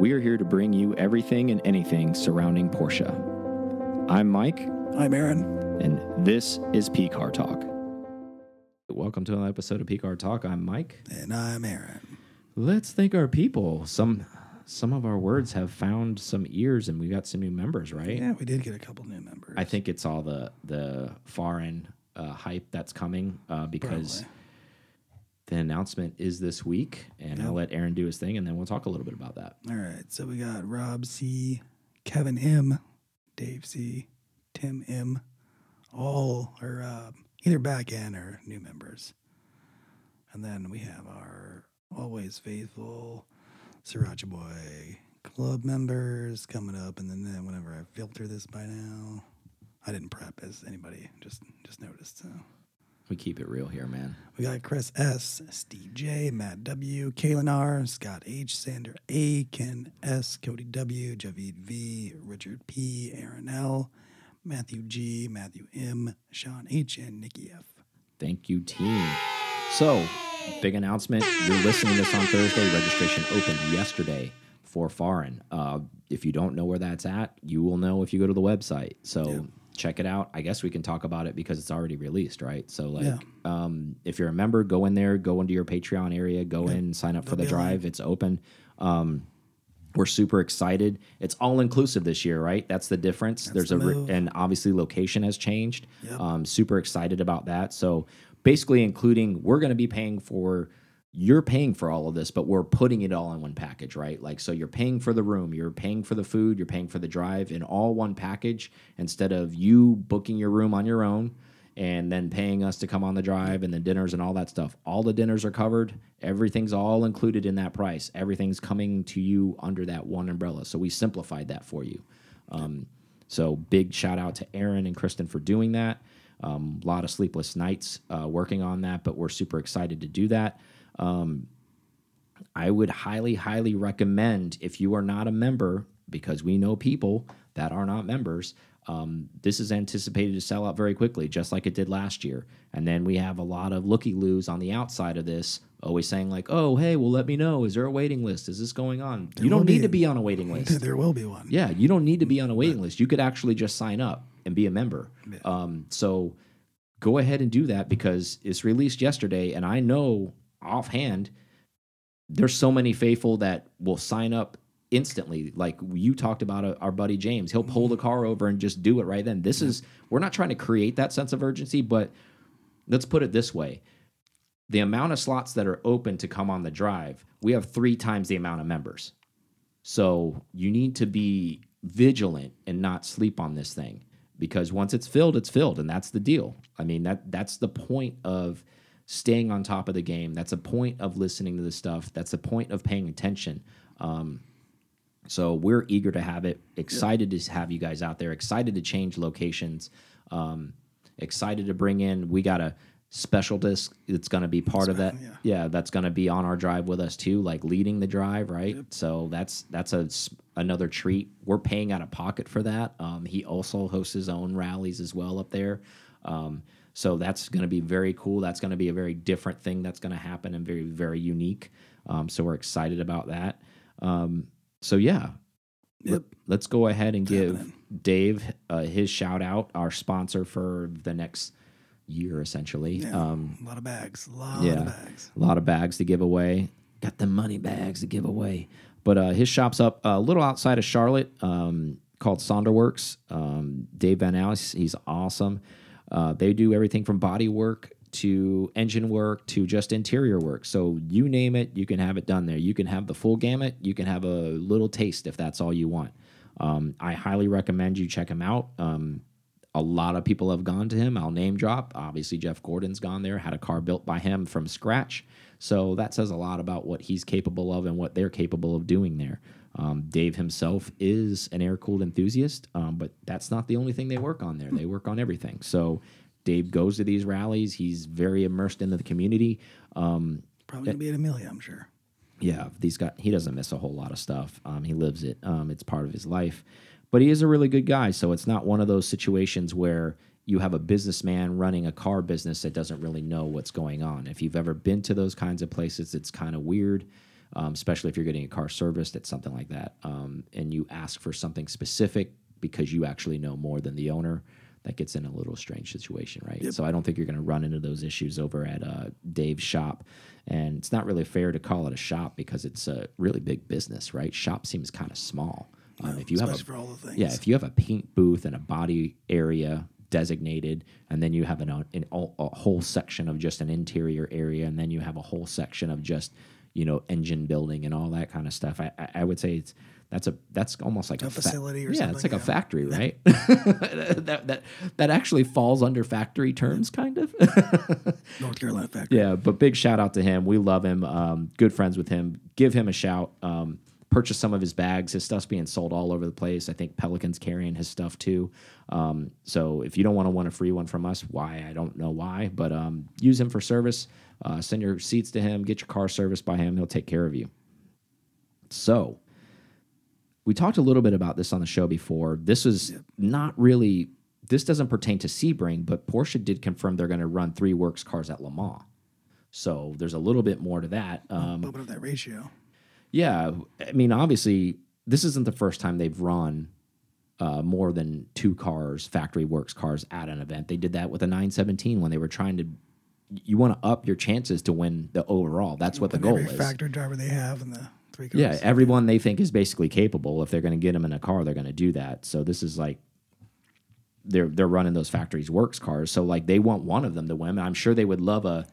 We are here to bring you everything and anything surrounding Porsche. I'm Mike, I'm Aaron. and this is P Car Talk. Welcome to another episode of P Car Talk. I'm Mike. And I'm Aaron. Let's thank our people. Some some of our words have found some ears, and we got some new members, right? Yeah, we did get a couple new members. I think it's all the the foreign uh, hype that's coming uh, because Probably. The announcement is this week, and I'll let Aaron do his thing, and then we'll talk a little bit about that. All right, so we got Rob C, Kevin M, Dave C, Tim M. All are uh, either back end or new members. And then we have our always faithful Sriracha Boy club members coming up. And then, then whenever I filter this by now, I didn't prep as anybody just just noticed. So We keep it real here, man. We got Chris S, Steve J, Matt W, Kaylin R, Scott H, Sander A, Ken S, Cody W, Javid V, Richard P, Aaron L, Matthew G, Matthew M, Sean H, and Nikki F. Thank you, team. So, big announcement. You're listening to this on Thursday. Registration opened yesterday for foreign. Uh, if you don't know where that's at, you will know if you go to the website. So, Yeah. Check it out. I guess we can talk about it because it's already released, right? So, like, Yeah. um, if you're a member, go in there, go into your Patreon area, go in, sign up for the drive. It's open. Um, we're super excited. It's all inclusive this year, right? That's the difference. There's the a and obviously location has changed. Yep. Um, super excited about that. So basically, including we're going to be paying for. You're paying for all of this, but we're putting it all in one package, right? Like, so you're paying for the room, you're paying for the food, you're paying for the drive in all one package instead of you booking your room on your own and then paying us to come on the drive and the dinners and all that stuff. All the dinners are covered. Everything's all included in that price. Everything's coming to you under that one umbrella. So we simplified that for you. Um, so big shout out to Aaron and Kristen for doing that. A lot of sleepless nights uh, working on that, but we're super excited to do that. Um, I would highly, highly recommend if you are not a member, because we know people that are not members. Um, this is anticipated to sell out very quickly, just like it did last year. And then we have a lot of looky loos on the outside of this, always saying like, "Oh, hey, well, let me know. Is there a waiting list? Is this going on?" you don't need be. to be on a waiting list. there will be one. Yeah, you don't need to be on a waiting list. You could actually just sign up and be a member. Yeah. Um, so go ahead and do that because it's released yesterday, and I know offhand there's so many faithful that will sign up instantly. Like you talked about uh, our buddy James, he'll pull the car over and just do it right then. This is we're not trying to create that sense of urgency, but let's put it this way. The amount of slots that are open to come on the drive, we have three times the amount of members. So you need to be vigilant and not sleep on this thing because once it's filled, it's filled, and that's the deal. I mean that that's the point of staying on top of the game. That's a point of listening to the stuff. That's a point of paying attention. Um, so we're eager to have it. Excited to have you guys out there. Excited to change locations. Um, excited to bring in. We got a special disc that's going to be part of that. yeah. Yeah, that's going to be on our drive with us too, like leading the drive, right? So that's that's a another treat. We're paying out of pocket for that. Um, he also hosts his own rallies as well up there. Um, so that's going to be very cool. That's going to be a very different thing that's going to happen and very very unique. Um, so we're excited about that. Um, so yeah, Yep. let's go ahead and give. Dave uh, his shout out, our sponsor for the next year, essentially. Yeah. Um, a lot of bags. A lot yeah. of bags. a lot of bags to give away. Got the money bags to give away. But uh, his shop's up a little outside of Charlotte um, called Sonderworks. Um, Dave Van Alice, he's awesome. Uh, they do everything from body work to engine work to just interior work. So you name it, you can have it done there. You can have the full gamut. You can have a little taste if that's all you want. Um, I highly recommend you check him out. Um, a lot of people have gone to him. I'll name drop. Obviously, Jeff Gordon's gone there, had a car built by him from scratch. So that says a lot about what he's capable of and what they're capable of doing there. Um, Dave himself is an air cooled enthusiast, um, but that's not the only thing they work on there. They work on everything. So Dave goes to these rallies. He's very immersed into the community. Um, Probably gonna be at Amelia, I'm sure. yeah, these got he doesn't miss a whole lot of stuff. Um, he lives it. Um, it's part of his life. But he is a really good guy, so it's not one of those situations where you have a businessman running a car business that doesn't really know what's going on. If you've ever been to those kinds of places, it's kind of weird. Um, especially if you're getting a car serviced at something like that, um, and you ask for something specific because you actually know more than the owner. That gets in a little strange situation, right? So I don't think you're going to run into those issues over at uh, Dave's shop, and it's not really fair to call it a shop because it's a really big business, right? Shop seems kind of small. Um, if you have a for all the things. yeah, if you have a paint booth and a body area designated, and then you have an, an a whole section of just an interior area, and then you have a whole section of just you know engine building and all that kind of stuff. I, I, I would say it's that's a that's almost like a, fa- facility or yeah, it's something, like a factory, right? that that that actually falls under factory terms, kind of. North Carolina factory. Yeah, but big shout out to him. We love him. Um, good friends with him. Give him a shout. Um, purchase some of his bags. His stuff's being sold all over the place. I think Pelican's carrying his stuff too. Um, so if you don't want to want a free one from us, why I don't know why, but um, use him for service. Uh, send your seats to him. Get your car serviced by him. He'll take care of you. So we talked a little bit about this on the show before. This is not really. This doesn't pertain to Sebring, but Porsche did confirm they're going to run three works cars at Le Mans. So there's a little bit more to that. Um, Open up that ratio. yeah, I mean, obviously, this isn't the first time they've run uh, more than two cars, factory works cars, at an event. They did that with a 917 when they were trying to. You want to up your chances to win the overall. That's what the goal every is. factory driver they have in the three cars. Yeah, everyone they think is basically capable. If they're going to get them in a car, they're going to do that. So this is like they're they're running those factories works cars. So like they want one of them to win. I'm sure they would love a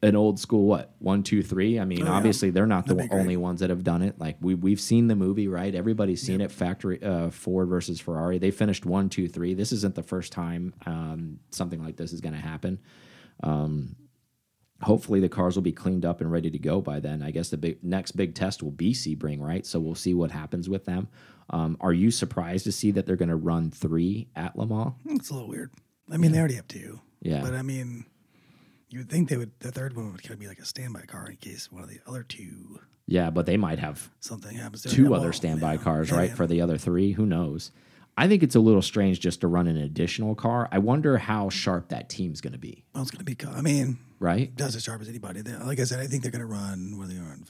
an old school what one two three. I mean, Oh, yeah. obviously they're not the That'd great. only ones that have done it. Like we we've seen the movie, right? Everybody's seen it. Factory uh, Ford versus Ferrari. They finished one two three. This isn't the first time um, something like this is going to happen hopefully the cars will be cleaned up and ready to go by then. I guess the big next big test will be Sebring, right? So we'll see what happens with them. Um, are you surprised to see that they're going to run three at Le Mans? It's a little weird. I mean, they already have two. Yeah. But I mean, you would think they would. The third one would kind of be like a standby car in case one of the other two Yeah, but they might have something happens. two other standby yeah. cars, Yeah, right? yeah. For the other three, who knows? I think it's a little strange just to run an additional car. I wonder how sharp that team's going to be, Well, it's going to be. I mean, right? Does as sharp as anybody. Like I said, I think they're going to run. What are they on?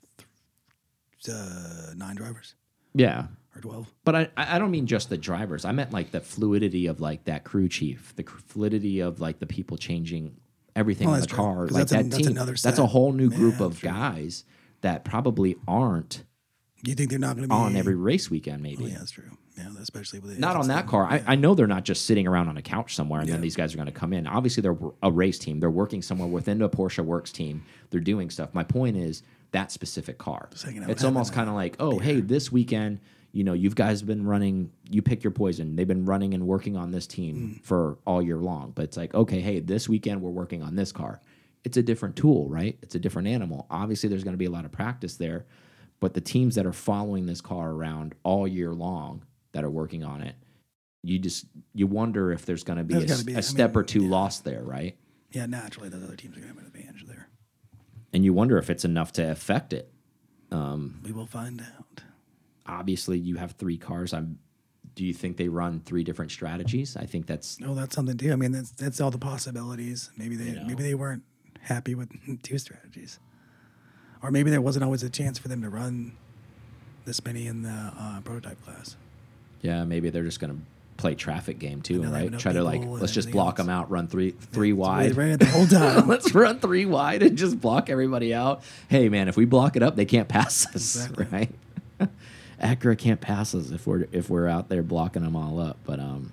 Uh, nine drivers Yeah, or twelve. But I, I don't mean just the drivers. I meant like the fluidity of like that crew chief, the fluidity of like the people changing everything Oh, in the that's true. car. Like that's a- that that's team. another That's a whole new group Yeah, of true. guys that probably aren't You think they're not going to be on every race weekend. Maybe Oh, yeah, that's true. Yeah, especially with the not on that car. I, I know they're not just sitting around on a couch somewhere and then these guys are going to come in. Obviously, they're a race team. They're working somewhere within the Porsche Works team. They're doing stuff. My point is that specific car. It's almost kind of like, oh, hey, this weekend, you know, you've guys been running. You pick your poison. They've been running and working on this team Mm. for all year long. But it's like, okay, hey, this weekend we're working on this car. It's a different tool, right? It's a different animal. Obviously, there's going to be a lot of practice there. But the teams that are following this car around all year long that are working on it, you just you wonder if there's going to be a, There's be- a I step mean, or two yeah. lost there, right? Yeah, naturally, those other teams are going to have an advantage there. And you wonder if it's enough to affect it. We will find out. Obviously, you have three cars. I'm. Do you think they run three different strategies? I think that's No, that's something too. I mean, that's that's all the possibilities. Maybe they You know. maybe they weren't happy with two strategies, or maybe there wasn't always a chance for them to run this many in the uh, prototype class. Yeah. Maybe they're just going to play traffic game too, right? Try to like let's just block else. them out, run three three Right, wide. right at the whole time. Let's run three wide and just block everybody out. Hey, man, if we block it up, they can't pass us, Exactly. right? Acura can't pass us if we're if we're out there blocking them all up. But um,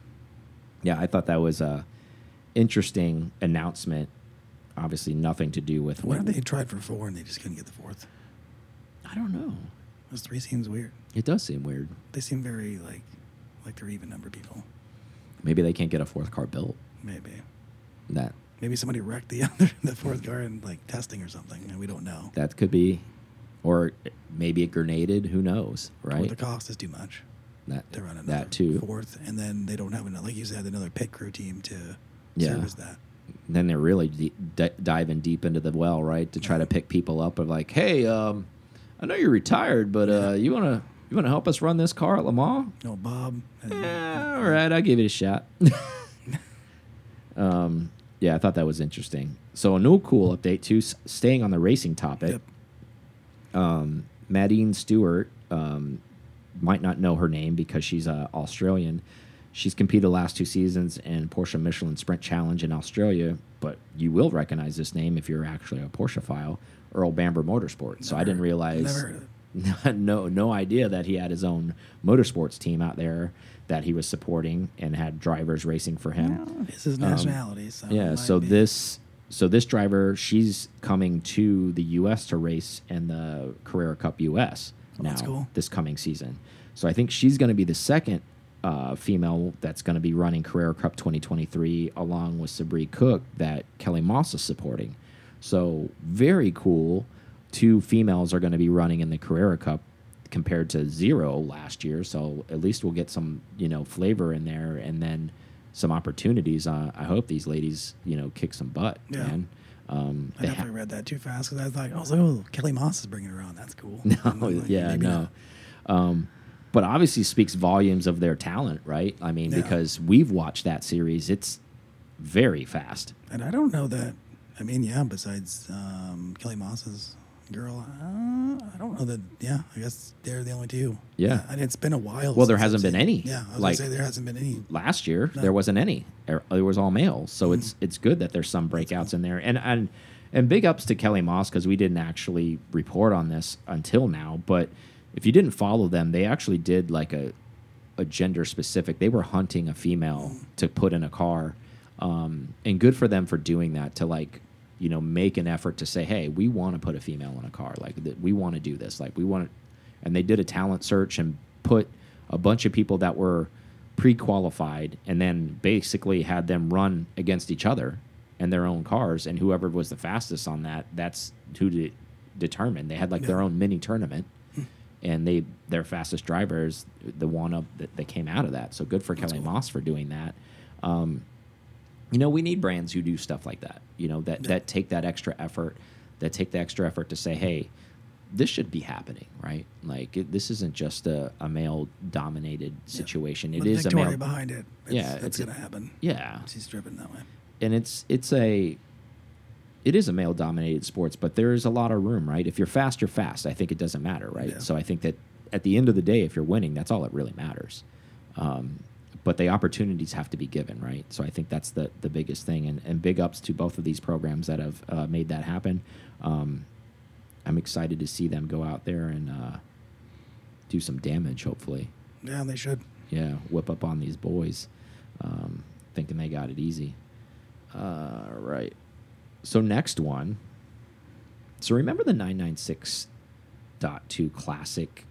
yeah, I thought that was a interesting announcement. Obviously, nothing to do with What what they tried for four and they just couldn't get the fourth? I don't know. Those three seems weird. It does seem weird. They seem very like like they're even number people. Maybe they can't get a fourth car built. Maybe That maybe somebody wrecked the other the fourth car in like testing or something, and we don't know. that could be, or maybe it grenaded. Who knows, right? the cost is too much. That to run another that too. fourth, and then they don't have another, like you said, another pit crew team to Yeah. service that. then they're really de diving deep into the well, right? To try to pick people up of like, hey, um, I know you're retired, but uh, you wanna you wanna help us run this car at Le Mans? No, Bob. Yeah, all right, I'll give it a shot. um, yeah, I thought that was interesting. So a new cool update too, staying on the racing topic. Yep. Um, Madeline Stewart um, might not know her name because she's uh, Australian. She's competed the last two seasons in Porsche Michelin Sprint Challenge in Australia, but you will recognize this name if you're actually a Porschephile, Earl Bamber Motorsport. so I didn't realize, Never heard of it. no, no idea that he had his own motorsports team out there that he was supporting and had drivers racing for him. Well, It's his nationality. so Um, Yeah, so be. this so this driver, she's coming to the U.S. to race in the Carrera Cup U.S. now that's cool. this coming season. So I think she's going to be the second uh, female that's going to be running Carrera Cup 2023 along with Sabré Cook that Kelly Moss is supporting. So very cool. Two females are going to be running in the Carrera Cup compared to zero last year. So at least we'll get some you know flavor in there and then some opportunities. Uh, I hope these ladies you know kick some butt, Yeah. man. Um, I definitely read that too fast because I was like, I was like, oh, Kelly Moss is bringing her on. That's cool. No, like, yeah, no. Um, but obviously speaks volumes of their talent, right? I mean, Yeah. because we've watched that series, it's very fast. And I don't know that. I mean, yeah. Besides um, Kelly Moss's girl, uh, I don't know that. Yeah, I guess they're the only two. Yeah. and it's been a while. Well, there I've hasn't been seen- any. Yeah, I was Like- gonna say there hasn't been any. Last year, No. there wasn't any. Er- It was all males, so Mm. it's it's good that there's some breakouts in there. And and and big ups to Kelly Moss because we didn't actually report on this until now. But if you didn't follow them, they actually did like a a gender specific. They were hunting a female to put in a car, um, and good for them for doing that. To like, you know, make an effort to say, hey, we want to put a female in a car. Like, we want to do this. Like, we want to. And they did a talent search and put a bunch of people that were pre-qualified, and then basically had them run against each other in their own cars, and whoever was the fastest on that, that's who de determined. They had like their own mini tournament and they their fastest driver is the one of that, that came out of that. So good for Kelly Moss for doing that. Um, you know, we need brands who do stuff like that. You know, that that take that extra effort, that take the extra effort to say, hey, this should be happening, right? Like it, this isn't just a, a male dominated situation. It With is a male. behind it. It's, Yeah, it's, gonna happen. Yeah, She's driven that way. and it's it's a it is a male dominated sports, but there is a lot of room, right? If you're fast, you're fast. I think it doesn't matter, right? Yeah. So I think that at the end of the day, if you're winning, that's all that really matters. Um, but the opportunities have to be given, right? So I think that's the the biggest thing. And, and big ups to both of these programs that have uh, made that happen. Um, I'm excited to see them go out there and uh, do some damage. Hopefully, Yeah, they should. yeah, whip up on these boys, um, thinking they got it easy. Uh, right. So next one. So remember the 996.2 classic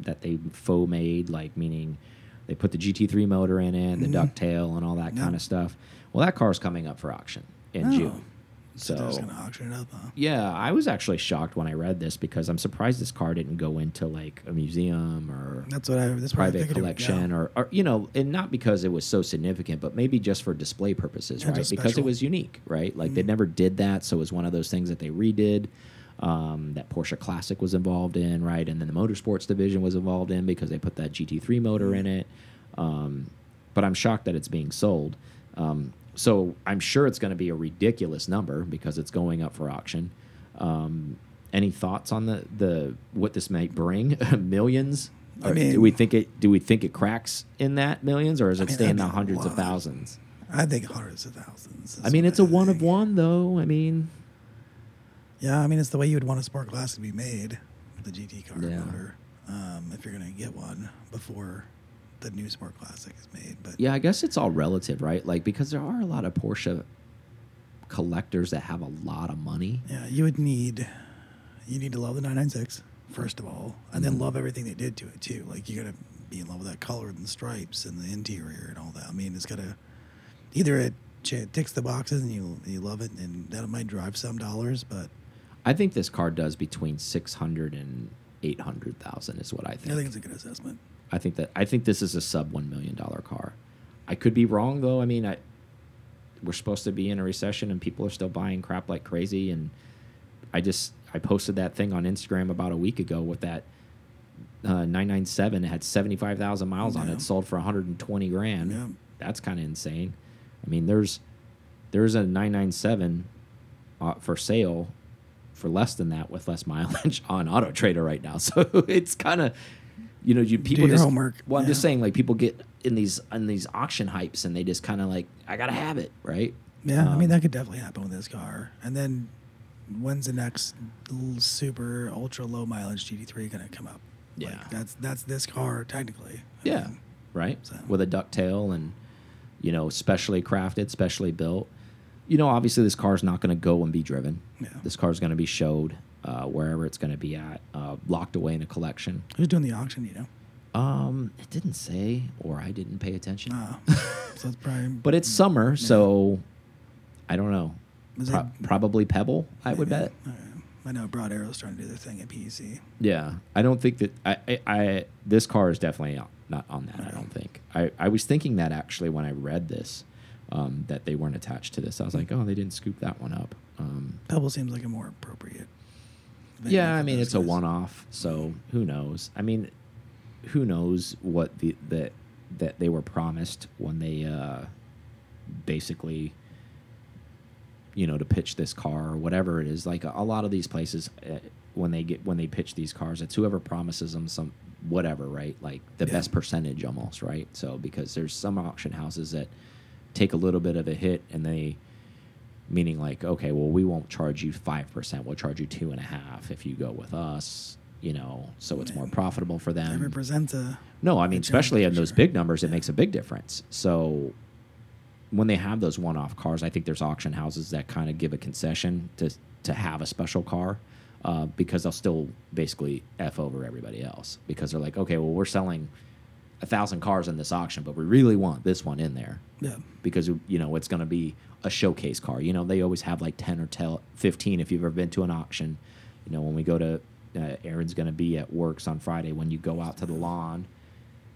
that they faux made, like meaning they put the GT3 motor in it, the Mhm. ducktail, and all that Yeah. kind of stuff. Well, that car's coming up for auction in Oh. June. So, So gonna auction it up, huh? yeah, I was actually shocked when I read this because I'm surprised this car didn't go into like a museum or That's what I. That's what I private collection or, or you know and not because it was so significant but maybe just for display purposes Yeah, right because it was unique right like they Mhm. never did that so it was one of those things that they redid um, that Porsche Classic was involved in right and then the motorsports division was involved in because they put that GT3 motor in it um, but I'm shocked that it's being sold um, so I'm sure it's going to be a ridiculous number because it's going up for auction um, any thoughts on the the what this might bring millions I mean- do we think it? Do we think it cracks in that millions, or is it I mean, staying in the hundreds of thousands? I think hundreds of thousands. I mean, it's a one of one, though. I mean, Yeah, I mean, it's the way you would want a sport class to be made, with the GT car Yeah. motor. Um, if you're gonna get one before the new sport classic is made, but yeah, I guess it's all relative, right? Like because there are a lot of Porsche collectors that have a lot of money. yeah, you would need you need to love the 996 first of all, and Mm-hmm. then love everything they did to it too. Like you gotta be in love with that color and the stripes and the interior and all that. I mean, it's gotta either it ch- ticks the boxes and you you love it, and that might drive some dollars, but I think this car does between six hundred and eight hundred thousand is what I think. I think it's a good assessment. I think that I think this is a sub one million dollar car. I could be wrong though. I mean, I we're supposed to be in a recession and people are still buying crap like crazy. And I just I posted that thing on Instagram about a week ago with that uh, 997. It had seventy five thousand miles on it, sold for one hundred and twenty grand. Yeah. That's kind of insane. I mean, there's there's a 997 uh, for sale for less than that with less mileage on Auto Trader right now. So it's kind of you know you people your just homework, well I'm just saying like people get in these in these auction hypes and they just kind of like I gotta have it right. Yeah, I Um, mean that could definitely happen with this car. And then when's the next super ultra low mileage GT3 going to come up? Yeah. like, that's that's this car technically. I Yeah, mean, right. So- With a ducktail and you know specially crafted, specially built. You know, obviously this car is not going to go and be driven. Yeah. This car is going to be showed uh, wherever it's going to be at, uh, locked away in a collection. Who's doing the auction? You know. Um, it didn't say, or I didn't pay attention. Oh, so it's probably. But it's summer, so I don't know. Is Pro- it- probably Pebble, I would bet. right. I know Broad Arrow's trying to do their thing at PEC. Yeah, I don't think that I, I, I this car is definitely not- not on that. I don't think. I, I was thinking that actually when I read this, um, that they weren't attached to this. I was like, oh, they didn't scoop that one up. Um, Pebble seems like a more appropriate. yeah, I mean it's a one-off, so who knows? I mean, who knows what the that that they were promised when they uh, basically, you know, to pitch this car or whatever it is. Like a, a lot of these places, uh, when they get when they pitch these cars, it's whoever promises them some whatever, right? Like the Yeah. best percentage almost, right? So because there's some auction houses that take a little bit of a hit and they meaning like okay well we won't charge you 5% we'll charge you two and a half if you go with us you know so it's more profitable for them represents a. no i mean especially in those big numbers it Yeah. makes a big difference so when they have those one-off cars i think there's auction houses that kind of give a concession to to have a special car uh, because they'll still basically f over everybody else because they're like okay well we're selling a thousand cars in this auction but we really want this one in there Yeah. because you know it's going to be a showcase car. You know they always have like ten or 10, 15 if you've ever been to an auction. You know when we go to uh, Aaron's going to be at Works on Friday. When you go out to the lawn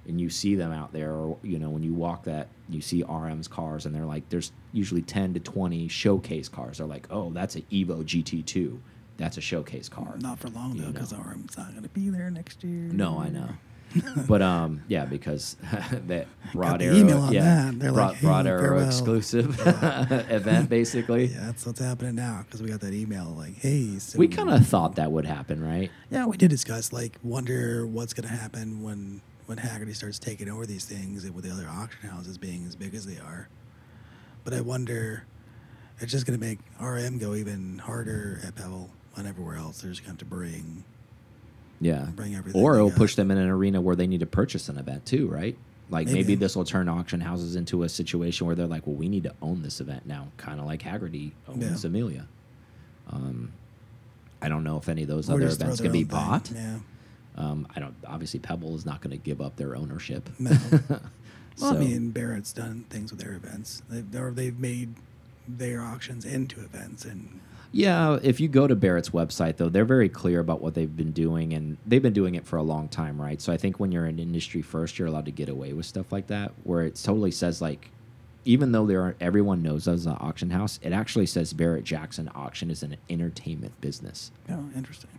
and you see them out there, or you know when you walk that you see RM's cars and they're like there's usually ten to twenty showcase cars. They're like oh that's an Evo GT2. That's a showcase car. Not for long though, because. RM's not going to be there next year. No, I know. but um, yeah, because that Broad Arrow, email on yeah, that. They're Broad, like, "Hey, Broad Arrow farewell." exclusive event, basically. Yeah, that's what's happening now because we got that email like, hey, so We kind of thought that would happen, right? Yeah, we did discuss like wonder what's going to happen when when Hagerty starts taking over these things and with the other auction houses being as big as they are. But I wonder, it's just going to make RM go even harder at Pebble and everywhere else. They're just going to have to bring Yeah. bring everything. Or it'll push them in an arena where they need to purchase an event too, right? Like maybe, Maybe. this will turn auction houses into a situation where they're like, well, we need to own this event now, kind of like Hagerty owns Yeah. Amelia. Um, I don't know if any of those Or other events can be thing. bought. Yeah. Um, I don't. Obviously, Pebble is not going to give up their ownership. No. Well, So- I mean, Barrett's done things with their events. They've, or they've made their auctions into events, and Yeah, if you go to Barrett's website, though, they're very clear about what they've been doing, and they've been doing it for a long time, right? So I think when you're in industry first, you're allowed to get away with stuff like that, where it totally says like, even though there are everyone knows as an auction house, it actually says Barrett Jackson Auction is an entertainment business. oh, interesting.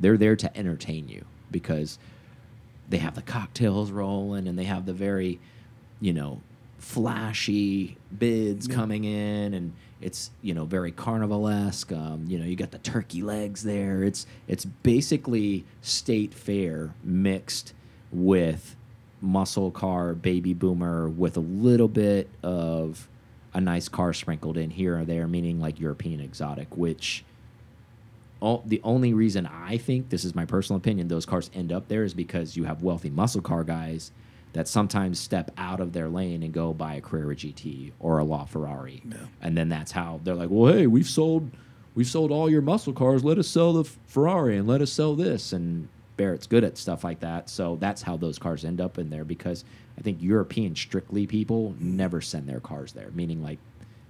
They're there to entertain you because they have the cocktails rolling and they have the very, you know, flashy bids Yeah. coming in and it's you know very carnivalesque. Um, you know, you got the turkey legs there. It's it's basically state fair mixed with muscle car, baby boomer, with a little bit of a nice car sprinkled in here or there, meaning like European exotic, which all, the only reason I think this is my personal opinion those cars end up there is because you have wealthy muscle car guys that sometimes step out of their lane and go buy a Carrera GT or a La Ferrari, Yeah. and then that's how they're like, well, hey, we've sold we've sold all your muscle cars. Let us sell the Ferrari and let us sell this. And Barrett's good at stuff like that, so that's how those cars end up in there because I think European strictly people never send their cars there. Meaning like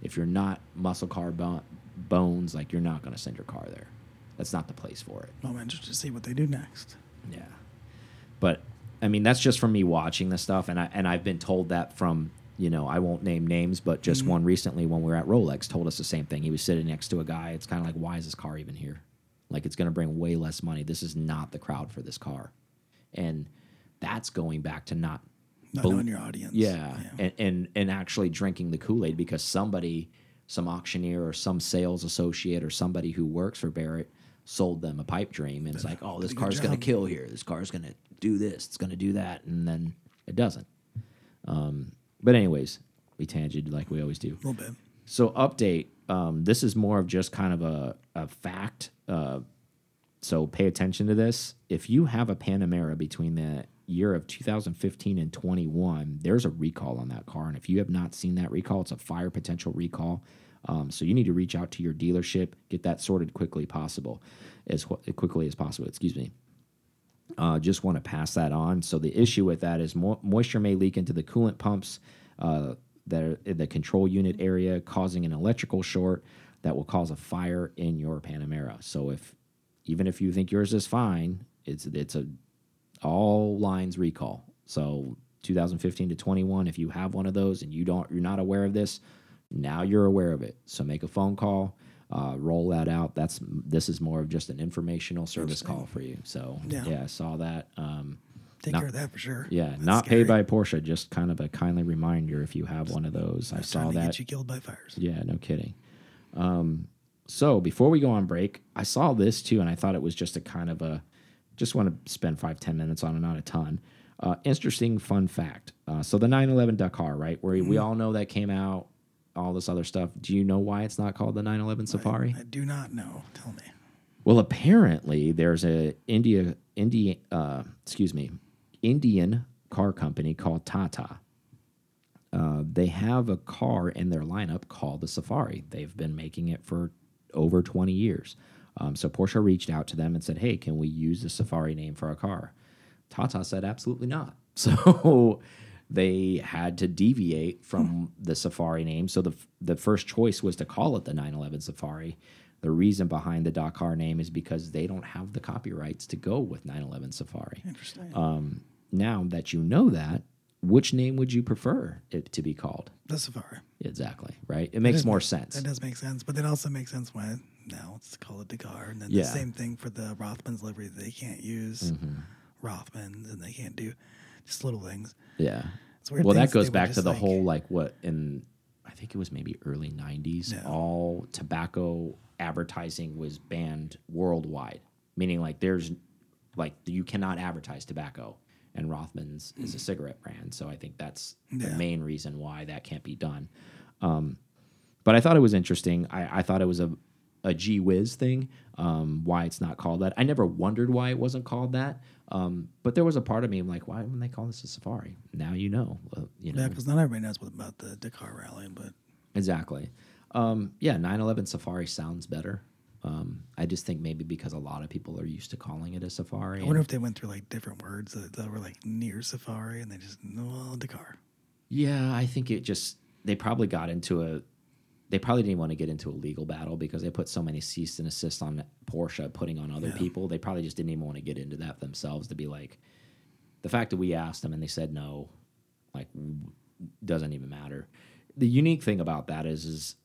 if you're not muscle car bo bones, like you're not going to send your car there. That's not the place for it. I'm interested to see what they do next. Yeah. But I mean, that's just from me watching this stuff, and I and I've been told that from you know I won't name names, but just Mhm. one recently when we were at Rolex told us the same thing. He was sitting next to a guy. It's kind of like, why is this car even here? Like it's going to bring way less money. This is not the crowd for this car, and that's going back to not Not knowing your audience. yeah, And, and and actually drinking the Kool Aid because somebody, some auctioneer or some sales associate or somebody who works for Barrett sold them a pipe dream, and it's like, oh, this car's gonna kill here. This car's gonna do this. It's gonna do that, and then it doesn't. Um, but anyways, we tangented like we always do. A little bit. So update. Um, this is more of just kind of a, a fact. Uh, so pay attention to this. If you have a Panamera between the year of 2015 and 21, there's a recall on that car. And if you have not seen that recall, it's a fire potential recall. Um, so you need to reach out to your dealership, get that sorted quickly possible, as quickly as possible. Excuse me. Uh, just want to pass that on. So the issue with that is mo moisture may leak into the coolant pumps uh, that are in the control unit area, causing an electrical short that will cause a fire in your Panamera. So if even if you think yours is fine, it's it's a all lines recall. So 2015 to 21, if you have one of those and you don't you're not aware of this, now you're aware of it. So make a phone call, uh, roll that out. That's this is more of just an informational service call for you. So Yeah. yeah, I saw that. Um, Take Not- care of that for sure. yeah, That's not scary. paid by Porsche. Just kind of a kindly reminder if you have one of those. I saw that. Get you killed by fires. Yeah, no kidding. Um, so before we go on break, I saw this too, and I thought it was just a kind of a, just want to spend five ten minutes on it, not a ton. Uh, interesting fun fact. Uh, so the 911 Dakar, right, where we all know that came out, all this other stuff. Do you know why it's not called the 911 Safari? I do not know. Tell me. Well, apparently there's a India India uh, excuse me Indian car company called Tata. Uh, they have a car in their lineup called the Safari. They've been making it for over 20 years. Um, so Porsche reached out to them and said, "Hey, can we use the Safari name for our car?" Tata said, "Absolutely not." So they had to deviate from the Safari name. So the the first choice was to call it the 911 Safari. The reason behind the Dakar name is because they don't have the copyrights to go with 911 Safari. Interesting. Um, now that you know that, which name would you prefer it to be called? the Safari. Exactly, right? It makes does more sense. That does make sense, but it also makes sense when now it's called a Dakar, and then Yeah. the same thing for the Rothmans livery. They can't use Mm-hmm. Rothmans, and they can't do just little things. Yeah. Well, that goes back to the like- whole like what in I think it was maybe early 90s, Yeah. all tobacco advertising was banned worldwide, meaning like there's like you cannot advertise tobacco and Rothman's is a cigarette brand, so I think that's the main reason why that can't be done. Um, but I thought it was interesting. I, I thought it was a a gee whiz thing. Um, why it's not called that? I never wondered why it wasn't called that. Um, but there was a part of me I'm like, why wouldn't they call this a safari? Now you know. Well, you know Yeah, because not everybody knows what about the Dakar rally, but exactly. Um, yeah, 911 Safari sounds better. Um, I just think maybe because a lot of people are used to calling it a safari. I wonder if they went through like different words that, that were like near Safari, and they just well, Dakar. Yeah, I think it just they probably got into a they probably didn't want to get into a legal battle because they put so many cease and assist on Porsche putting on other Yeah. people. They probably just didn't even want to get into that themselves to be like the fact that we asked them and they said no, like doesn't even matter. The unique thing about that is is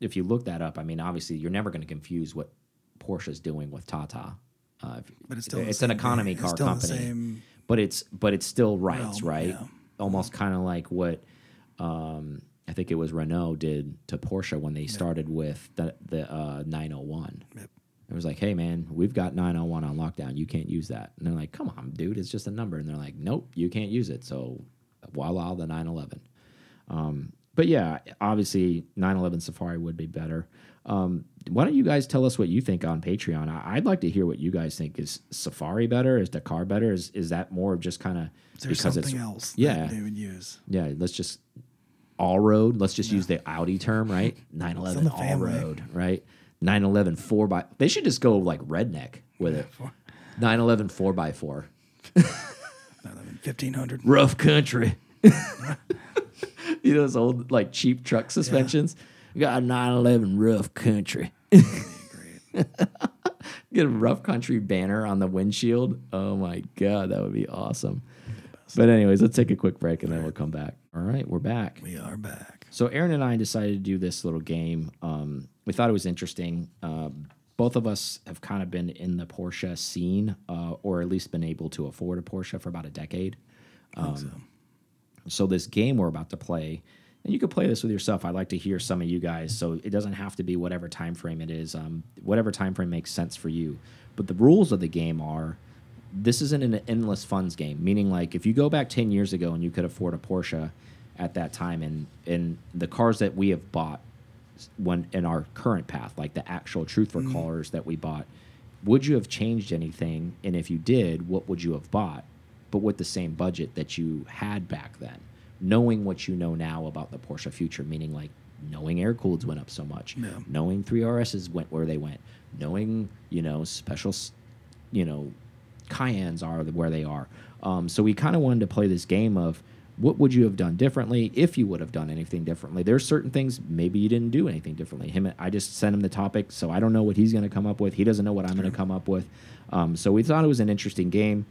if you look that up, I mean obviously you're never going to confuse what Porsche's doing with Tata. Uh, if- But it's still it's an economy car company but it's but it's still rights, Realm, right? yeah. Almost kind of like what um, I think it was Renault did to Porsche when they started with the the uh, 901. Yep. It was like, hey man, we've got 901 on lockdown. You can't use that. And they're like, come on, dude, it's just a number. And they're like, nope, you can't use it. So voila, the 911. Um, but yeah, obviously 911 Safari would be better. Um, why don't you guys tell us what you think on Patreon? I, I'd like to hear what you guys think. Is Safari better? Is Dakar better? Is is that more of just kind of because something it's else yeah. that they would use? yeah? Let's just all road. Let's just use the Audi term, right? 911 the all family. road, right? 911 four by. They should just go like redneck with it. 911 four by four. Fifteen hundred. rough country. you know those old like cheap truck suspensions. We got a 911 rough country. Get a rough country banner on the windshield. Oh my god, that would be awesome. But anyways, let's take a quick break and then we'll come back. All right, we're back. We are back. So Aaron and I decided to do this little game. Um, we thought it was interesting. Um, both of us have kind of been in the Porsche scene, uh, or at least been able to afford a Porsche for about a decade. Think so. So this game we're about to play and you could play this with yourself. I'd like to hear some of you guys. So it doesn't have to be whatever time frame it is, um, whatever time frame makes sense for you. But the rules of the game are this isn't an endless funds game. Meaning, like if you go back ten years ago and you could afford a Porsche at that time, and and the cars that we have bought when in our current path, like the actual truth for Mm. cars that we bought, would you have changed anything? And if you did, what would you have bought? But with the same budget that you had back then, knowing what you know now about the Porsche future, meaning like knowing air cooleds went up so much, Yeah. knowing three RSs went where they went, knowing you know special, you know, Cayennes are where they are. Um, so we kind of wanted to play this game of what would you have done differently if you would have done anything differently. There's certain things maybe you didn't do anything differently. Him, I just sent him the topic, so I don't know what he's going to come up with. He doesn't know what I'm going to come up with. Um, so we thought it was an interesting game.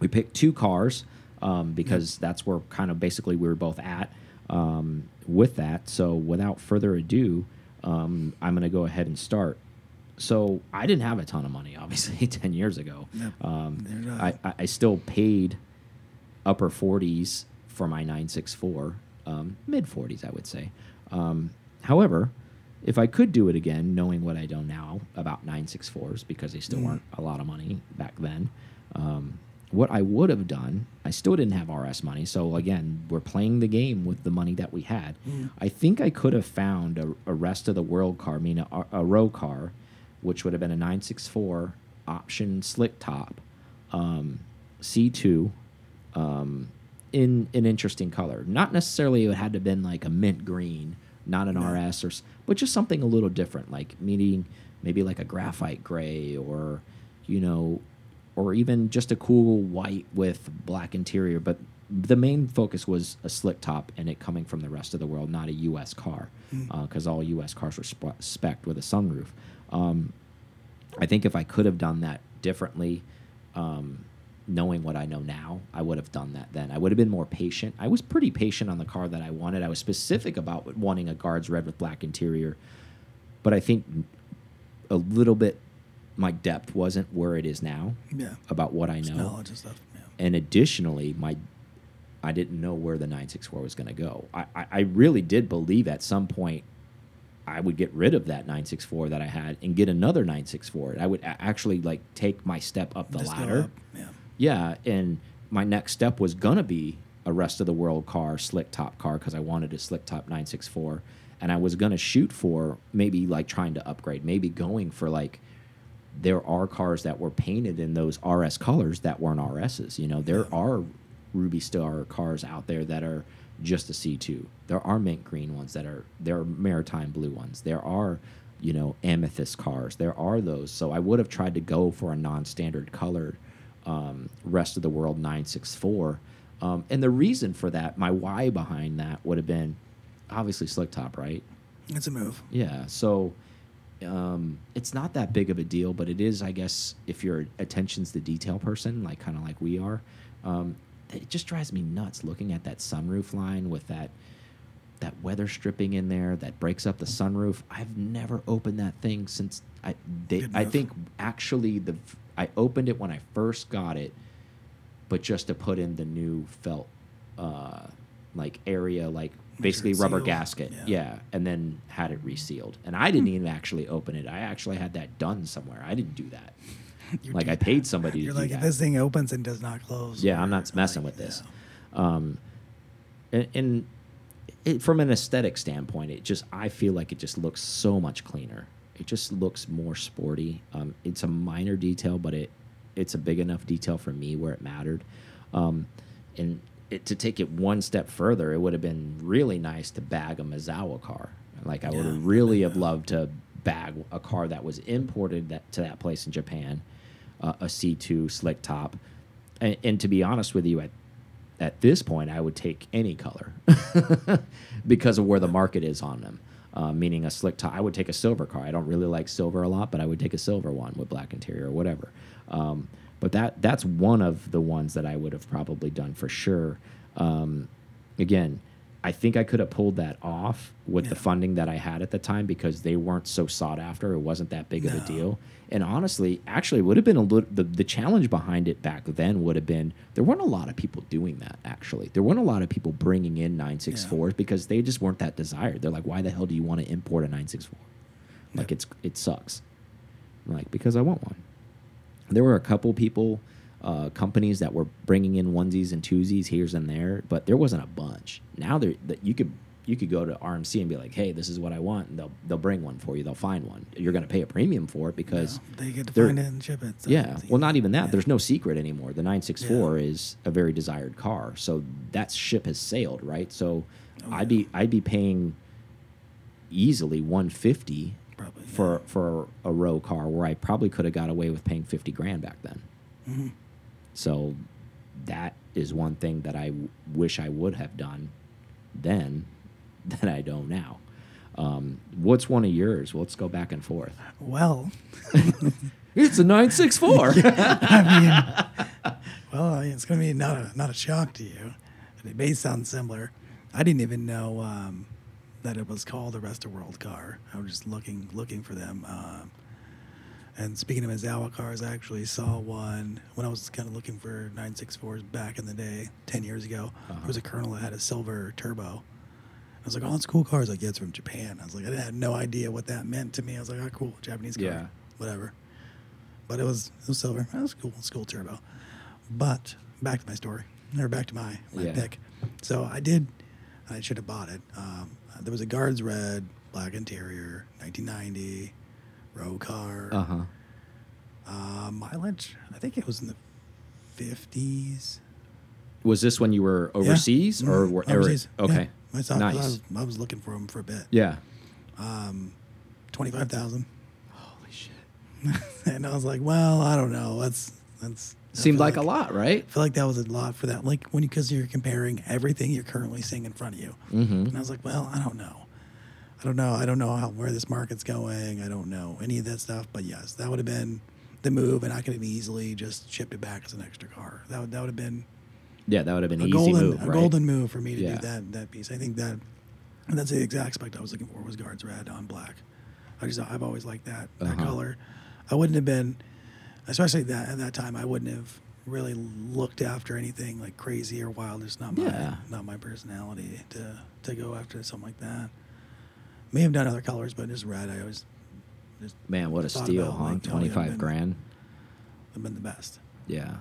We picked two cars um, because that's where kind of basically we were both at um, with that. So without further ado, um, I'm going to go ahead and start. So I didn't have a ton of money, obviously, ten years ago. Yep. Um, I, I I still paid upper 40s for my 964, um, mid 40s, I would say. Um, however, if I could do it again, knowing what I know now about 964s, because they still Mm. weren't a lot of money back then, um, what I would have done, I still didn't have RS money. So again, we're playing the game with the money that we had. Mm. I think I could have found a, a rest of the world car, meaning a, a row car, which would have been a 964 option slick top, um, C2, um, in an interesting color. Not necessarily it had to have been like a mint green, not an RS, or but just something a little different, like meaning maybe like a graphite gray, or you know, or even just a cool white with black interior. But the main focus was a slick top and it coming from the rest of the world, not a U.S. car, because all U.S. cars were spe spec'd with a sunroof. Um, I think if I could have done that differently, um, knowing what I know now, I would have done that then. I would have been more patient. I was pretty patient on the car that I wanted. I was specific about wanting a guards red with black interior, but I think a little bit my depth wasn't where it is now Yeah. about what I know. knowledge and stuff. Yeah. And additionally, my I didn't know where the 964 was going to go. I, I, I really did believe at some point I would get rid of that 964 that I had and get another 964. I would actually like take my step up the Just ladder. up. Yeah. Yeah, and my next step was gonna be a rest of the world car, slick top car, because I wanted a slick top 964, and I was gonna shoot for maybe like trying to upgrade, maybe going for like there are cars that were painted in those RS colors that weren't RSs. You know, there are Ruby Star cars out there that are just a C2. There are mint green ones that are there are maritime blue ones. There are, you know, amethyst cars. There are those. So I would have tried to go for a non-standard color um, rest of the world 964. Um, and the reason for that, my why behind that would have been obviously slick top, right? It's a move. Yeah. So um, it's not that big of a deal, but it is, I guess, if you're attention's the detail person, like kind of like we are. Um, it just drives me nuts looking at that sunroof line with that that weather stripping in there that breaks up the sunroof. I've never opened that thing since I they, I think actually the I opened it when I first got it, but just to put in the new felt uh, like area like basically rubber sealed. gasket. Yeah. Yeah. and then had it resealed. And I didn't even actually open it. I actually had that done somewhere. I didn't do that. Like I paid somebody You're to like, if this thing opens and does not close. Yeah, I'm not messing like, with this. yeah. Um, and, and it, from an aesthetic standpoint, it just I feel like it just looks so much cleaner. It just looks more sporty. Um, it's a minor detail, but it it's a big enough detail for me where it mattered. Um, and it, to take it one step further, it would have been really nice to bag a Mitsuwa car. Like I would have really have loved to bag a car that was imported that, to that place in Japan, uh, a C2 slick top. And, and to be honest with you, at at this point, I would take any color because of where the market is on them. Uh, meaning a slick top, I would take a silver car. I don't really like silver a lot, but I would take a silver one with black interior or whatever. Um, but that that's one of the ones that I would have probably done for sure. Um, again, I think I could have pulled that off with the funding that I had at the time because they weren't so sought after. It wasn't that big of a deal. And honestly, actually, it would have been a little. The, the challenge behind it back then would have been there weren't a lot of people doing that. Actually, there weren't a lot of people bringing in 964s because they just weren't that desired. They're like, why the hell do you want to import a 964? Like it's it sucks. I'm like because I want one. There were a couple people, uh, companies that were bringing in onesies and twosies here's and there, but there wasn't a bunch. Now there that you could you could go to RMC and be like, hey, this is what I want, and they'll they'll bring one for you. They'll find one. You're going to pay a premium for it because. Yeah, they get to find it and ship it. so Yeah, well, not even that. Yeah. There's no secret anymore. The 964 is a very desired car, so that ship has sailed, right? So, Oh, I'd be I'd be paying easily 150 Probably, yeah. for for a row car where I probably could have got away with paying 50 grand back then. Mm-hmm. So, that is one thing that I w- wish I would have done then that I don't now. Um, what's one of yours? Let's go back and forth. Well, It's a 964. well, I mean, it's going to be not a not a shock to you. It may sound similar. I didn't even know um, that it was called a Rest of World car. I was just looking looking for them. Um, and speaking of Mitsuwa cars, I actually saw one when I was kind of looking for 964s back in the day, 10 years ago. There was a Colonel that had a silver turbo. I was like, oh, it's cool car. I was like, yeah, it's from Japan. I was like, I had no idea what that meant to me. I was like, oh, cool, Japanese car. Yeah. Whatever. But it was it was silver. That was cool. It's cool turbo. But back to my story, or back to my, my Yeah. pick. So I did, I should have bought it. Um, there was a Guards Red, black interior, 1990, row car. uh huh. Uh, mileage, I think it was in the 50s. Was this when you were Yeah. overseas or Mhm. were overseas? Okay. Yeah. I, saw, 'cause I, nice. was, I was looking for them for a bit. Yeah. Um, 25,000. Holy shit. and I was like, well, I don't know. That's, that's, Seemed feel like, a lot, right? I feel like that was a lot for that. Like when you, because you're comparing everything you're currently seeing in front of you. Mm-hmm. And I was like, well, I don't know. I don't know. I don't know how where this market's going. I don't know any of that stuff. But yes, that would have been the move, and I could have easily just shipped it back as an extra car. That would that would have been Yeah, that would have been a easy golden move, a right? golden move for me to Yeah. do that that piece. I think that and that's the exact spec I was looking for was guards red on black. I just I've always liked that that Uh-huh. color. I wouldn't have been, especially that at that time. I wouldn't have really looked after anything like crazy or wild. It's not my Yeah. not my personality to to go after something like that. May have done other colors, but just red. I always just Man, what a Thought steal, about, huh? like, Twenty five been- grand. have been the best. Yeah.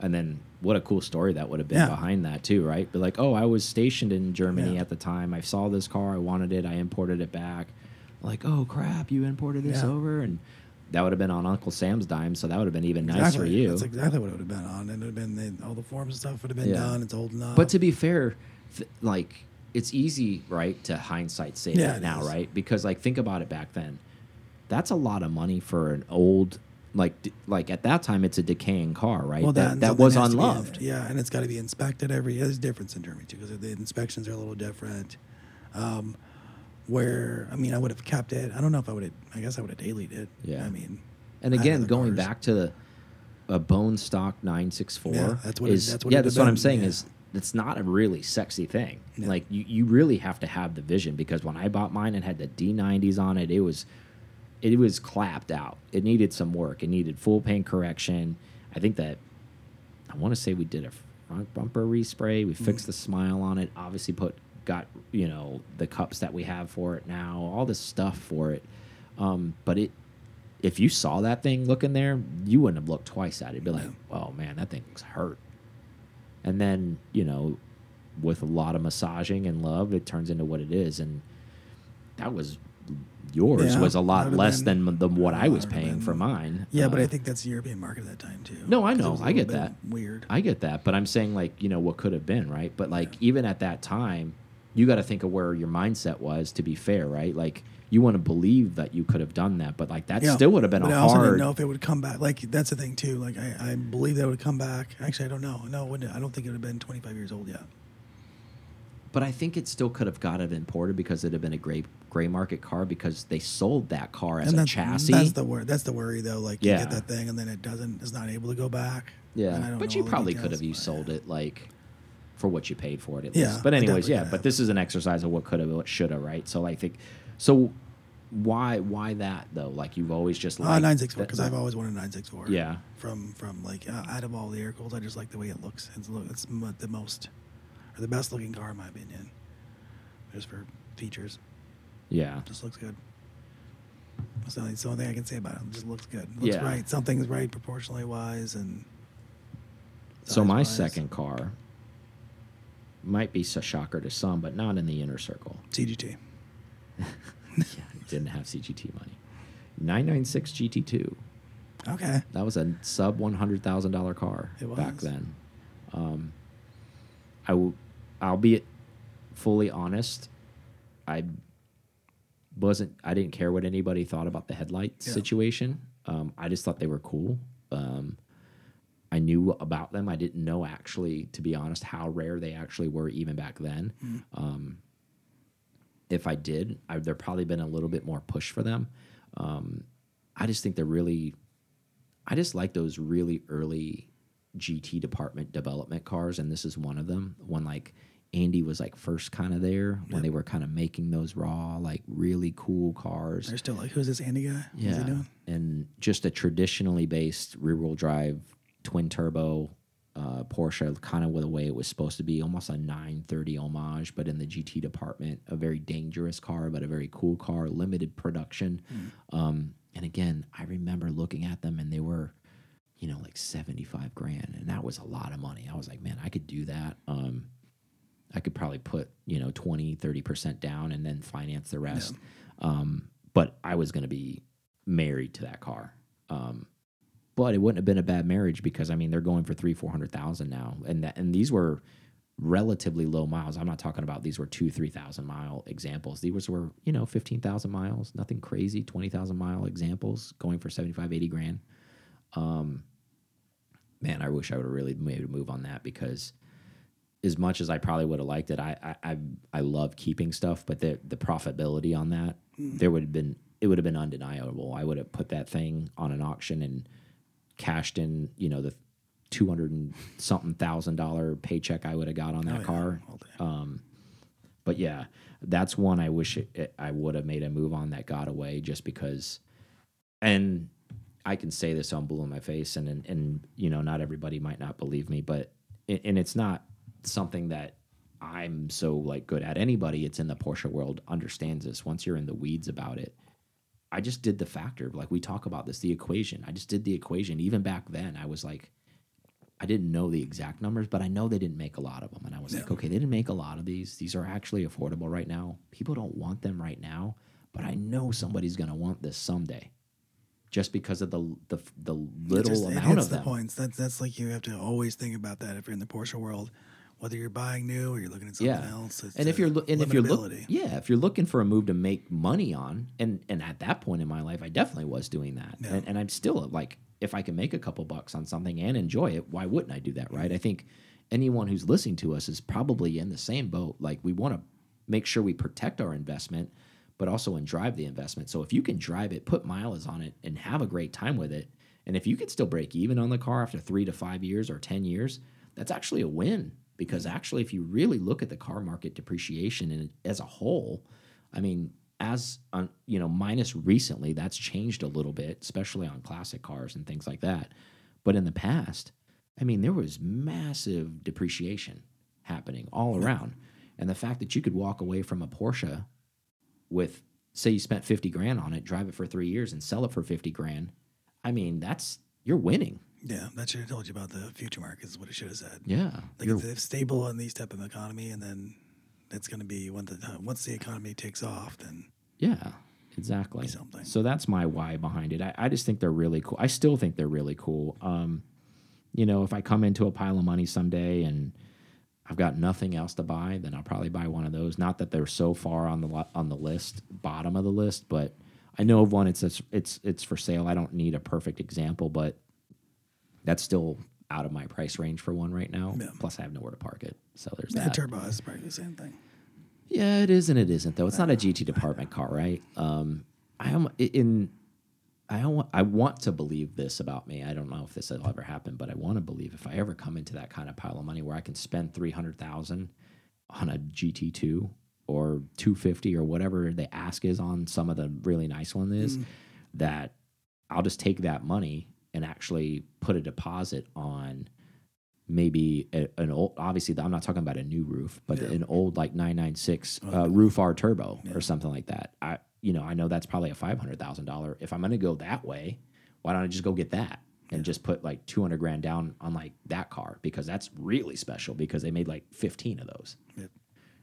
And then what a cool story that would have been Yeah. behind that too, right? But like, oh, I was stationed in Germany Yeah. at the time. I saw this car, I wanted it, I imported it back. Like, oh crap, you imported this Yeah. over, and that would have been on Uncle Sam's dime, so that would have been even nice for Exactly. you. That's exactly what it would have been on. And it would have been the, all the forms and stuff would have been Yeah. done. It's old enough. But to be fair, th like it's easy, right, to hindsight say Yeah, that now, is. right? Because like think about it back then. That's a lot of money for an old like like at that time it's a decaying car, right? Well, that that was unloved. yeah, and it's got to be inspected every. There's a difference in Germany too because the inspections are a little different. Um, where I mean, I would have kept it. I don't know if I would have. I guess I would have dailied it. Yeah. I mean, And again, going cars. back to the, a bone stock 964 Yeah, that's what it- is that's what yeah, that's have what I'm saying yeah. is it's not a really sexy thing. No. Like you, you really have to have the vision because when I bought mine and had the D90s on it, it was it was clapped out. It needed some work. It needed full paint correction. I think that I want to say we did a front bumper respray. We Mm-hmm. fixed the smile on it. Obviously put got, you know, the cups that we have for it now, all this stuff for it. Um, but it if you saw that thing looking there, you wouldn't have looked twice at it. You'd be like, "Oh man, that thing's hurt." And then you know, with a lot of massaging and love, it turns into what it is. And that was yours Yeah, was a lot less been- than than what I was paying been- for mine. yeah, but Uh, I think that's the European market at that time too. No, I know. I get that. Weird. I get that, but I'm saying like you know what could have been right. But like even at that time, you got to think of where your mindset was. To be fair, right? Like you want to believe that you could have done that, but like that Yeah, still would have been but a I also hard. didn't know if it would come back. Like that's the thing too. Like I, I believe that would come back. Actually, I don't know. No, wouldn't. I don't think it would have been 25 years old yet. But I think it still could have got it imported because it'd have been a gray gray market car because they sold that car as and a chassis. That's the word. That's the worry though. Like you Yeah. get that thing and then it doesn't. It's not able to go back. Yeah, but you probably could have you sold it like for what you paid for it at Yeah, least. But anyways, yeah. But this is an exercise of what could have, what should have, right? So I think, so why why that though? Like you've always just Uh, like nine six four because I've always wanted nine six four. Yeah. From from like uh, out of all the air cooled, I just like the way it looks. It's look it's the most or the best looking car in my opinion. Just for features, yeah just looks good. That's the only, the only thing I can say about it. It just looks good. It looks Yeah. right. Something's right proportionally wise and. So my size-wise. second car might be a shocker to some, but not in the inner circle. CGT. yeah, didn't have CGT money. 996 GT2. Okay. That was a sub one hundred thousand dollar car It back then. Um, I will, I'll be fully honest. I wasn't. I didn't care what anybody thought about the headlight Yeah. situation. Um, I just thought they were cool. Um, I knew about them. I didn't know actually, to be honest, how rare they actually were even back then. Um, if I did, I, there probably been a little bit more push for them. Um, I just think they're really, I just like those really early GT department development cars, and this is one of them. When like Andy was like first kind of there, when they were kind of making those raw, like really cool cars. They're still like, who's this Andy guy? Yeah, and just a traditionally based rear wheel drive twin turbo uh, Porsche, kind of with the way it was supposed to be, almost a 930 homage, but in the GT department, a very dangerous car, but a very cool car, limited production. Um, and again, I remember looking at them, and they were, you know, like 75 grand, and that was a lot of money. I was like, man, I could do that. Um, I could probably put, you know, 20, 30% down and then finance the rest. Um, but I was going to be married to that car. Um, but it wouldn't have been a bad marriage because I mean they're going for three, four hundred thousand now, and that and these were relatively low miles. I'm not talking about these were two, three thousand mile examples. These were you know fifteen thousand miles, nothing crazy, twenty thousand mile examples going for 75, 80 grand. Um, man, I wish I would have really made a move on that because as much as I probably would have liked it, I I I, I love keeping stuff, but the the profitability on that there would have been it would have been undeniable. I would have put that thing on an auction and cashed in, you know, the two hundred and something thousand dollar paycheck I would have got on that Oh, car. day. Um, but yeah, that's one I wish it, it, I would have made a move on that got away just because. And I can say this on blue in my face, and, and and you know, not everybody might not believe me, but it, and it's not something that I'm so like good at. Anybody, it's in the Porsche world understands this. Once you're in the weeds about it, I just did the factor. Like we talk about this, the equation. I just did the equation. Even back then, I was like, I didn't know the exact numbers, but I know they didn't make a lot of them. And I was like, okay, they didn't make a lot of these. These are actually affordable right now. People don't want them right now, but I know somebody's going to want this someday, just because of the the, the It little just- amount of the them. points. That's that's like you have to always think about that if you're in the Porsche world, whether you're buying new or you're looking at something Yeah. else. It's and if you're and if you're look, limitability. yeah, if you're looking for a move to make money on, and and at that point in my life, I definitely was doing that, Yeah. and, and I'm still like, if I can make a couple bucks on something and enjoy it, why wouldn't I do that, right? I think anyone who's listening to us is probably in the same boat. Like we want to make sure we protect our investment, but also and drive the investment. So if you can drive it, put miles on it, and have a great time with it, and if you can still break even on the car after three to five years or ten years, that's actually a win. Because actually, if you really look at the car market depreciation as a whole, I mean, as on you know, minus recently, that's changed a little bit, especially on classic cars and things like that. But in the past, I mean, there was massive depreciation happening all around. And the fact that you could walk away from a Porsche with, say, you spent 50 grand on it, drive it for three years and sell it for 50 grand, I mean, that's, you're winning. Yeah, that should have told you about the future market is what it should have said. Yeah. Like You're, it's, stable in these type of economy, and then it's going to be when the once the economy takes off, then yeah, exactly. something. So that's my why behind it. I, I just think they're really cool. I still think they're really cool. Um, you know, if I come into a pile of money someday and I've got nothing else to buy, then I'll probably buy one of those. Not that they're so far on the on the list, bottom of the list, but I know of one. It's it's it's, it's for sale. I don't need a perfect example, but that's still out of my price range for one right now. Yeah. Plus, I have nowhere to park it. So there's the that. turbo is probably the same thing. Yeah, it is and it isn't though. It's not a GT department car, right? Um, I am in. I want I want to believe this about me. I don't know if this will ever happen, but I want to believe if I ever come into that kind of pile of money where I can spend three hundred thousand on a GT two or two fifty or whatever the ask is on some of the really nice one is, Mm. that I'll just take that money and actually put a deposit on maybe a, an old obviously I'm not talking about a new RUF but Yeah. an old like 996 Oh, uh, RUF R turbo Yeah. or something like that I you know I know that's probably a $500,000 if I'm going to go that way why don't I just go get that and just put like 200 grand down on like that car because that's really special because they made like 15 of those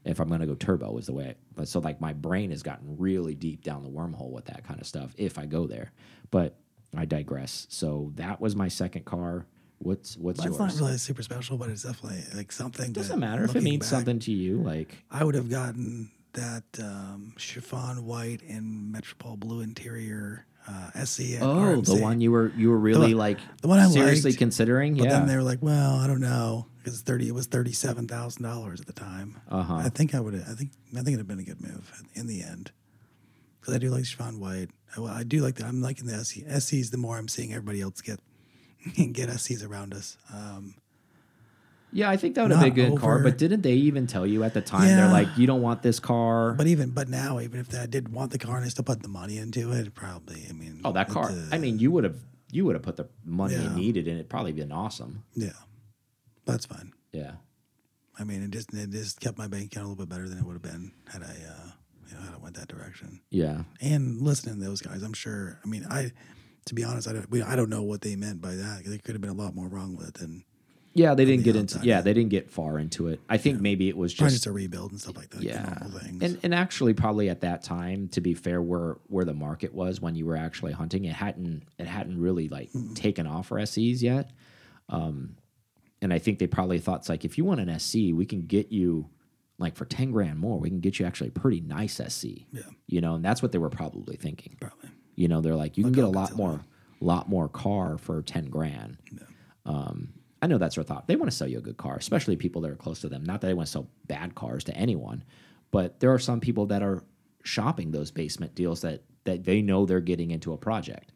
if I'm going to go turbo is the way. But so like my brain has gotten really deep down the wormhole with that kind of stuff if I go there. But I digress. So that was my second car. What's what's That's yours? not really super special, but it's definitely like something. Doesn't that, matter if it means back, something to you. Like I would have gotten that um, chiffon white and metropole blue interior uh, at oh, the one you were you were really one- like the one I seriously liked, considering. But yeah. then they were like, "Well, I don't know," because thirty it was thirty seven thousand dollars at the time. Uh huh. I think I would. I think I think it'd have been a good move in the end. Because I do like chiffon white. I, well, I do like that. I'm liking the SC. SCs. The more I'm seeing everybody else get get SCs around us. Um, Yeah, I think that would have been a good car. But didn't they even tell you at the time? They're like, you don't want this car. but even but now, even if I did want the car and I still put the money into it, probably. I mean, oh, that car. uh, I mean, you would have you would have put the money Yeah. needed in it. Probably been awesome. yeah, that's fine. Yeah. I mean, it just it just kept my bank account a little bit better than it would have been had I uh, you know I went that direction. Yeah. And listening to those guys, I'm sure. I mean, I to be honest, I don't we, I don't know what they meant by that. There could have been a lot more wrong with it than Yeah, they didn't the get into. Yeah, yeah. they didn't get far into it. I think maybe it was just just a rebuild and stuff like that. yeah, and and actually probably at that time, to be fair, where where the market was when you were actually hunting, it hadn't it hadn't really like taken off for SCs yet. Um, and I think they probably thought it's like if you want an SC, we can get you like for ten grand more, we can get you actually a pretty nice SC. yeah, You know, and that's what they were probably thinking. probably. You know, they're like, you can get a lot more, lot more car for ten grand. Yeah. Um, I know that's their thought. They want to sell you a good car, especially people that are close to them. Not that they want to sell bad cars to anyone, but there are some people that are shopping those basement deals that that they know they're getting into a project.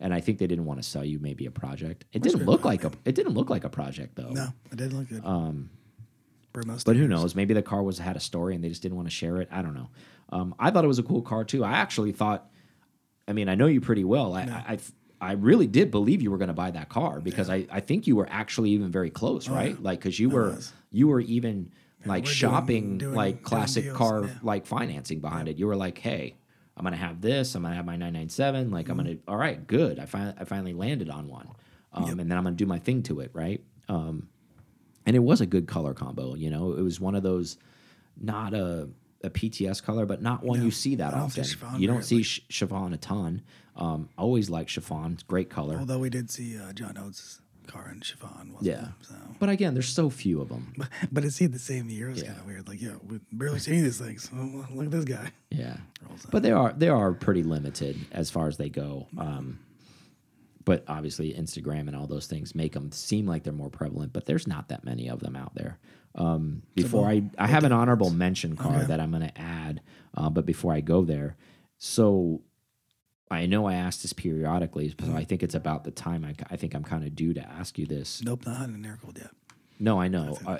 And I think they didn't want to sell you maybe a project. It didn't look like a it didn't look like a project though. No, it didn't look good. Um, Burmo but who knows? Maybe the car was had a story and they just didn't want to share it. I don't know. Um, I thought it was a cool car too. I actually thought. I mean, I know you pretty well. I I, I, I really did believe you were going to buy that car because I, I think you were actually even very close, right? Like because you were was. you were even like we're doing- shopping doing- like classic deals, car yeah. like financing behind it. You were like, hey. I'm gonna have this. I'm gonna have my 997. Like I'm Mm-hmm. gonna. All right, good. I finally I finally landed on one, um, and then I'm gonna do my thing to it, right? Um, and it was a good color combo. You know, it was one of those, not a a PTS color, but not one you see that often. You don't see ch chiffon a ton. Um, always like chiffon, great color. Although we did see uh, John Oates' car in chiffon, wasn't Yeah. So. But again, there's so few of them. But, but it's the same year. It's Yeah. kind of weird. Like, yeah, we barely see these things. Look at this guy. Yeah, but they are they are pretty limited as far as they go. Um, but obviously, Instagram and all those things make them seem like they're more prevalent. But there's not that many of them out there. Um, before I I have an honorable mention card Okay. that I'm going to add, uh, but before I go there, so I know I asked this periodically, so I think it's about the time I, I think I'm kind of due to ask you this. Nope, not in air cooled yet. No, I know. Uh,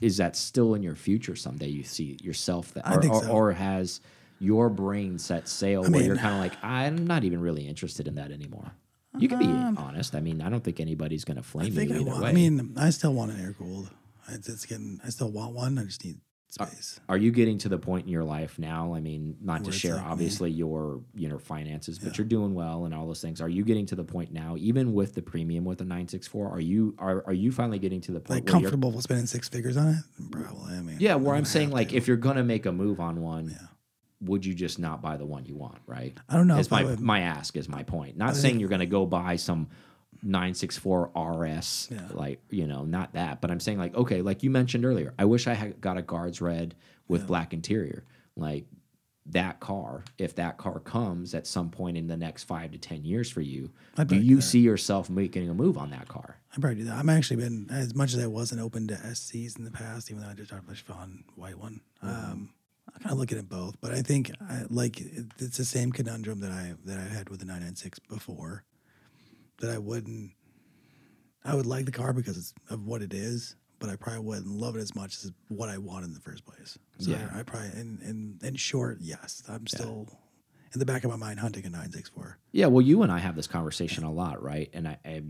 is that still in your future someday? You see yourself that, I or, so. or has your brain set sail where you're kind of like, I'm not even really interested in that anymore. You can be honest. I mean, I don't think anybody's going to Um, I flame think you I either want. way. I mean, I still want an air cooled. It's, it's getting. I still want one. I just need space. are you getting to the point in your life now? I mean, not to Where it's share like me. obviously your you know finances, but you're doing well and all those things. Are you getting to the point now, even with the premium with the nine six four? Are you are are you finally getting to the point like where you're comfortable with spending six figures on it? Probably. I mean, Yeah, where I'm saying like to. if you're gonna make a move on one, Yeah. Would you just not buy the one you want, right? I don't know. Is my would- my ask is my point. Not think- saying you're gonna go buy some 964 RS, Yeah. like you know, not that, but I'm saying like okay, like you mentioned earlier, I wish I had got a guards red with black interior, like that car. If that car comes at some point in the next five to ten years for you, do you see yourself making a move on that car? I probably do that. I'm actually been as much as I wasn't open to SCs in the past, even though I just talked about Chiffon white one. Mm-hmm. Um, I kind of look at it both, but I think I, like it's the same conundrum that I that I had with the 996 before. That I wouldn't, I would like the car because it's of what it is, but I probably wouldn't love it as much as what I want in the first place. So Yeah. I, I probably in, in in short, yes, I'm still in the back of my mind hunting a 964. Yeah, well, you and I have this conversation a lot, right? And I, I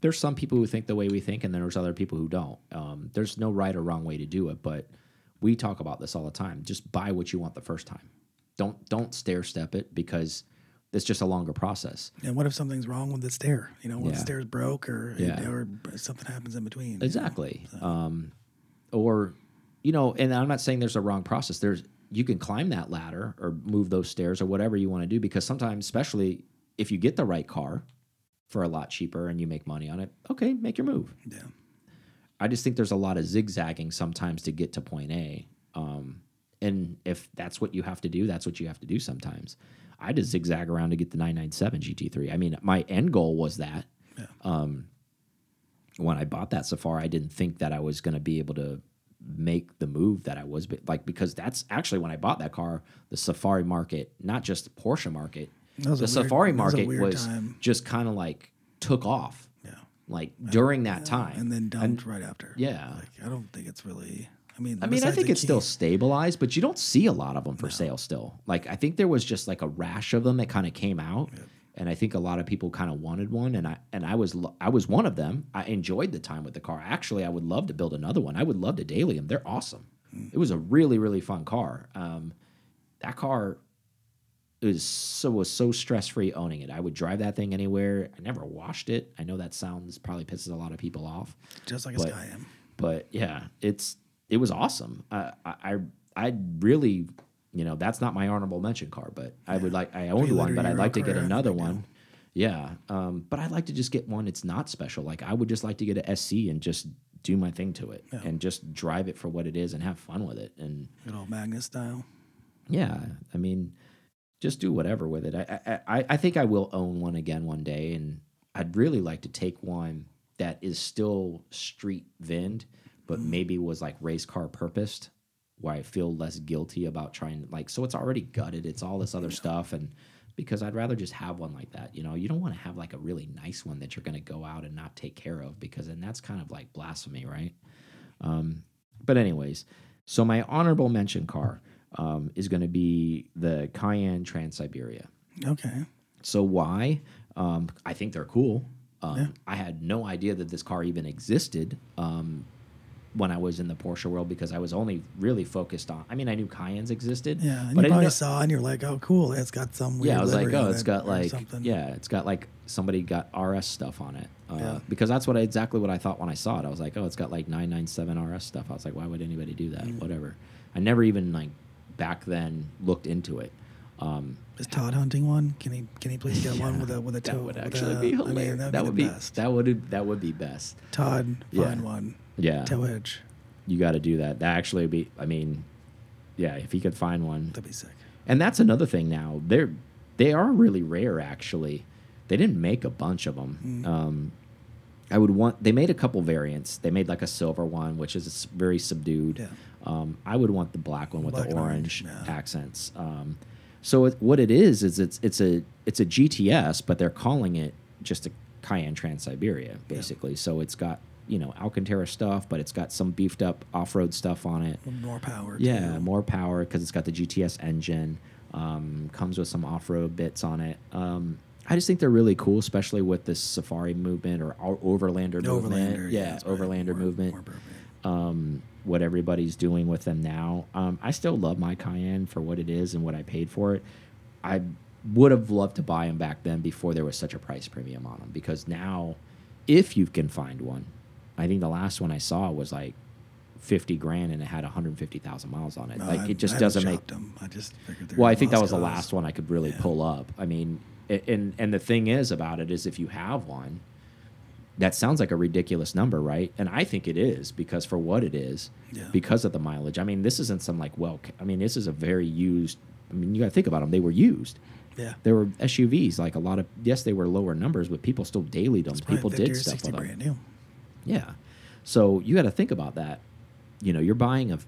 there's some people who think the way we think, and then there's other people who don't. Um, there's no right or wrong way to do it, but we talk about this all the time. Just buy what you want the first time. Don't don't stair step it because it's just a longer process. And what if something's wrong with the stair? You know, what if Yeah. the stair's broke or Yeah. or something happens in between? you know? Exactly. Um, or, you know, and I'm not saying there's a wrong process. There's you can climb that ladder or move those stairs or whatever you want to do because sometimes, especially if you get the right car for a lot cheaper and you make money on it, okay, make your move. Yeah. I just think there's a lot of zigzagging sometimes to get to point A. Um, and if that's what you have to do, that's what you have to do sometimes. I just zigzag around to get the 997 GT3. I mean, my end goal was that. Yeah. Um, when I bought that Safari, I didn't think that I was going to be able to make the move that I was but, like because that's actually when I bought that car, the Safari market, not just the Porsche market, the weird- Safari that was market was just kind of like took off. Like during that time. And then dumped right after. yeah. Like I don't think it's really. I mean, I mean, I think it's still stabilized, but you don't see a lot of them for sale still. Like I think there was just like a rash of them that kind of came out, and I think a lot of people kind of wanted one, and I and I was I was one of them. I enjoyed the time with the car. Actually, I would love to build another one. I would love to daily them. They're awesome. It was a really really fun car. Um, that car is so was so stress free owning it. I would drive that thing anywhere. I never washed it. I know that sounds probably pisses a lot of people off just like a but- Skyam. but yeah, it's it was awesome. I I I really you know that's not my honorable mention car, but I would like I owned one, but I'd like to get another one. Yeah, um, but I'd like to just get one. It's not special. Like I would just like to get a SC and just do my thing to it and just drive it for what it is and have fun with it. And Good old Magnus style. yeah, I mean, just do whatever with it. I, I I- I think I will own one again one day, and I'd really like to take one that is still street vind, but maybe was like race car purposed, where I feel less guilty about trying. Like, so it's already gutted. It's all this other stuff, and because I'd rather just have one like that. You know, you don't want to have like a really nice one that you're going to go out and not take care of, because then that's kind of like blasphemy, right? Um, but anyways, so my honorable mention car um, is going to be the Cayenne Transsyberia. Okay. So why? Um, I think they're cool. Um, I had no idea that this car even existed um, when I was in the Porsche world because I was only really focused on. I mean, I knew Cayennes existed. Yeah, and but you I probably know- saw and you're like, oh, cool. It's got some weird. yeah, I was like, oh, it's it got like, something. yeah, it's got like somebody got RS stuff on it. Uh, Yeah. Because that's what I, exactly what I thought when I saw it. I was like, oh, it's got like 997 RS stuff. I was like, why would anybody do that? Mm. Whatever. I never even like back then looked into it. Um, Is Todd hunting one? Can he? Can he please get one with a with a toe? that would actually a- be I mean, hilarious. that would be best. that would that would be best. Todd, Yeah. find one. Yeah, Toe edge. you got to do that. That actually would be. I mean, yeah, if he could find one, That'd be sick. and that's another thing now. They're they are really rare actually. They didn't make a bunch of them. Mm. Um, I would want. They made a couple variants. They made like a silver one, which is very subdued. Yeah. Um, I would want the black one with Black the orange orange, yeah. accents. Um, so it, what it is is it's it's a it's a GTS, but they're calling it just a Cayenne Transsyberia basically. So it's got you know Alcantara stuff, but it's got some beefed up off road stuff on it. More power. Yeah, too. more power because it's got the GTS engine. Um, comes with some off-road bits on it. Um, I just think they're really cool, especially with this Safari movement or o- Overlander movement. Overlander. yeah, it's Overlander more- movement. more um, what everybody's doing with them now. Um, I still love my Cayenne for what it is and what I paid for it. I would have loved to buy them back then before there was such a price premium on them because now, if you can find one, I think the last one I saw was like fifty grand and it had one hundred fifty thousand miles on it. No, like I- it just I doesn't make shopped 'em. I just figured well, I think that was the last one I could really Yeah. pull up. I mean, and and the thing is about it is if you have one, that sounds like a ridiculous number, right? And I think it is because for what it is, Yeah. because of the mileage. I mean, this isn't some like well, I mean, this is a very used. I mean, you got to think about them. They were used. Yeah. They were SUVs. Like a lot of yes, they were lower numbers, but people still dailied them. People did stuff 60 with them. new. Yeah. So you got to think about that. You know, you're buying a,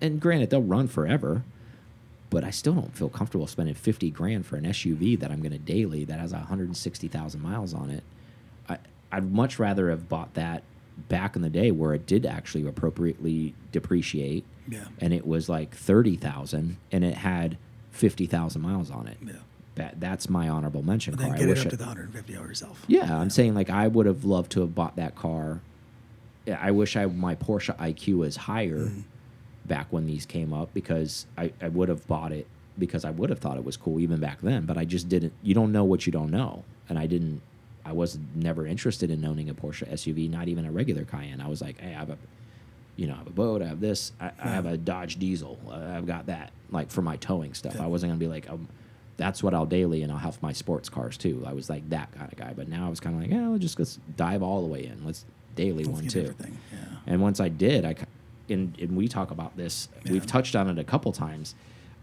and granted they'll run forever, but I still don't feel comfortable spending 50 grand for an SUV that I'm going to daily that has 160,000 miles on it. I, I'd much rather have bought that back in the day where it did actually appropriately depreciate Yeah. and it was like 30,000 and it had 50,000 miles on it. Yeah. That that's my honorable mention But then car. I get it wish up I- to the 150 hour yourself. yeah, I'm saying like I would have loved to have bought that car. I wish I my Porsche IQ was higher Mm-hmm. back when these came up because I, I would have bought it because I would have thought it was cool even back then, but I just didn't you don't know what you don't know. And I didn't I was never interested in owning a Porsche SUV, not even a regular Cayenne. I was like, hey, I have a you know, I have a boat, I have this, I, I have a Dodge diesel. Uh, I've got that like for my towing stuff. Yeah. I wasn't gonna be like, um, that's what I'll daily, and I'll have my sports cars too. I was like that kind of guy. But now I was kind of like, yeah, let's just let's dive all the way in. Let's daily Let's one too. everything. Yeah. And once I did, I, and, and we talk about this, we've touched on it a couple times.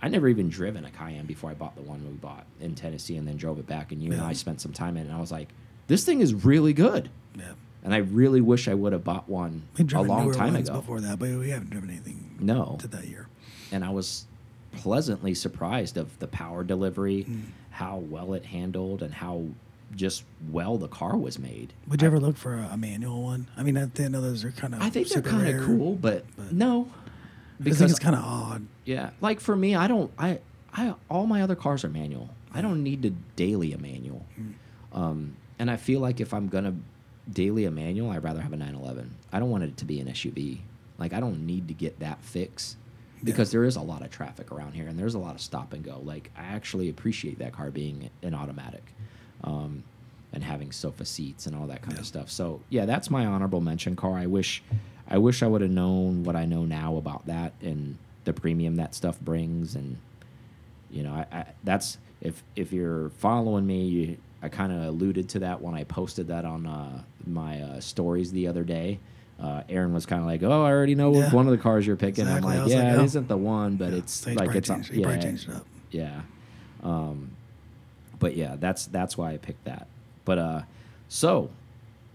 I never even driven a Cayenne before I bought the one we bought in Tennessee and then drove it back. And you and I spent some time in it, and I was like, this thing is really good. Yeah. And I really wish I would have bought one a long time ago. before that, but we haven't driven anything No. to that year. and I was pleasantly surprised of the power delivery, Mm. how well it handled, and how just well the car was made. Would you ever look for a, a manual one? I mean, I think those are kind of. I think they're kind of cool, but, but- no, I think it's kind of odd. yeah, like for me, I don't, I, I, all my other cars are manual. I don't need to daily a manual, Mm. um, and I feel like if I'm gonna daily a manual, I'd rather have a 911. I don't want it to be an SUV. Like I don't need to get that fix because there is a lot of traffic around here and there's a lot of stop and go. Like I actually appreciate that car being an automatic. Um, and having sofa seats and all that kind Yeah. of stuff. So yeah, that's my honorable mention car. I wish, I wish I would have known what I know now about that and the premium that stuff brings. And you know, I, I that's if if you're following me, you, I kind of alluded to that when I posted that on uh, my uh, stories the other day. Uh, Aaron was kind of like, "Oh, I already know Yeah. one of the cars you're picking." Exactly. I'm like, was like, "Yeah, oh. it isn't the one, but Yeah. it's So like it's changed, yeah, changed it up. yeah. Um, but yeah, that's that's why I picked that. But uh, so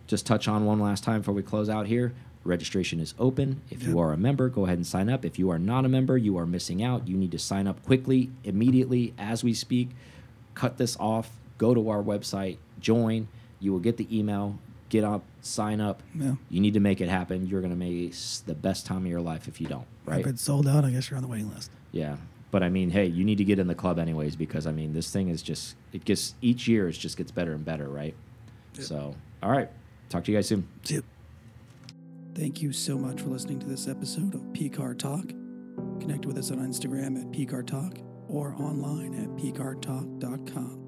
just touch on one last time before we close out here. Registration is open. If you are a member, go ahead and sign up. If you are not a member, you are missing out. You need to sign up quickly, immediately, as we speak. Cut this off. Go to our website, join. You will get the email. Get up, sign up. Yeah. You need to make it happen. You're gonna make the best time of your life if you don't. Right? If it's sold out, I guess you're on the waiting list. Yeah. But I mean, hey, you need to get in the club anyways because I mean, this thing is just it gets each year it just gets better and better, right? Yep. So, all right. Talk to you guys soon. See you. Thank you so much for listening to this episode of PCAR Talk. Connect with us on Instagram at PCAR Talk or online at PCARTalk.com.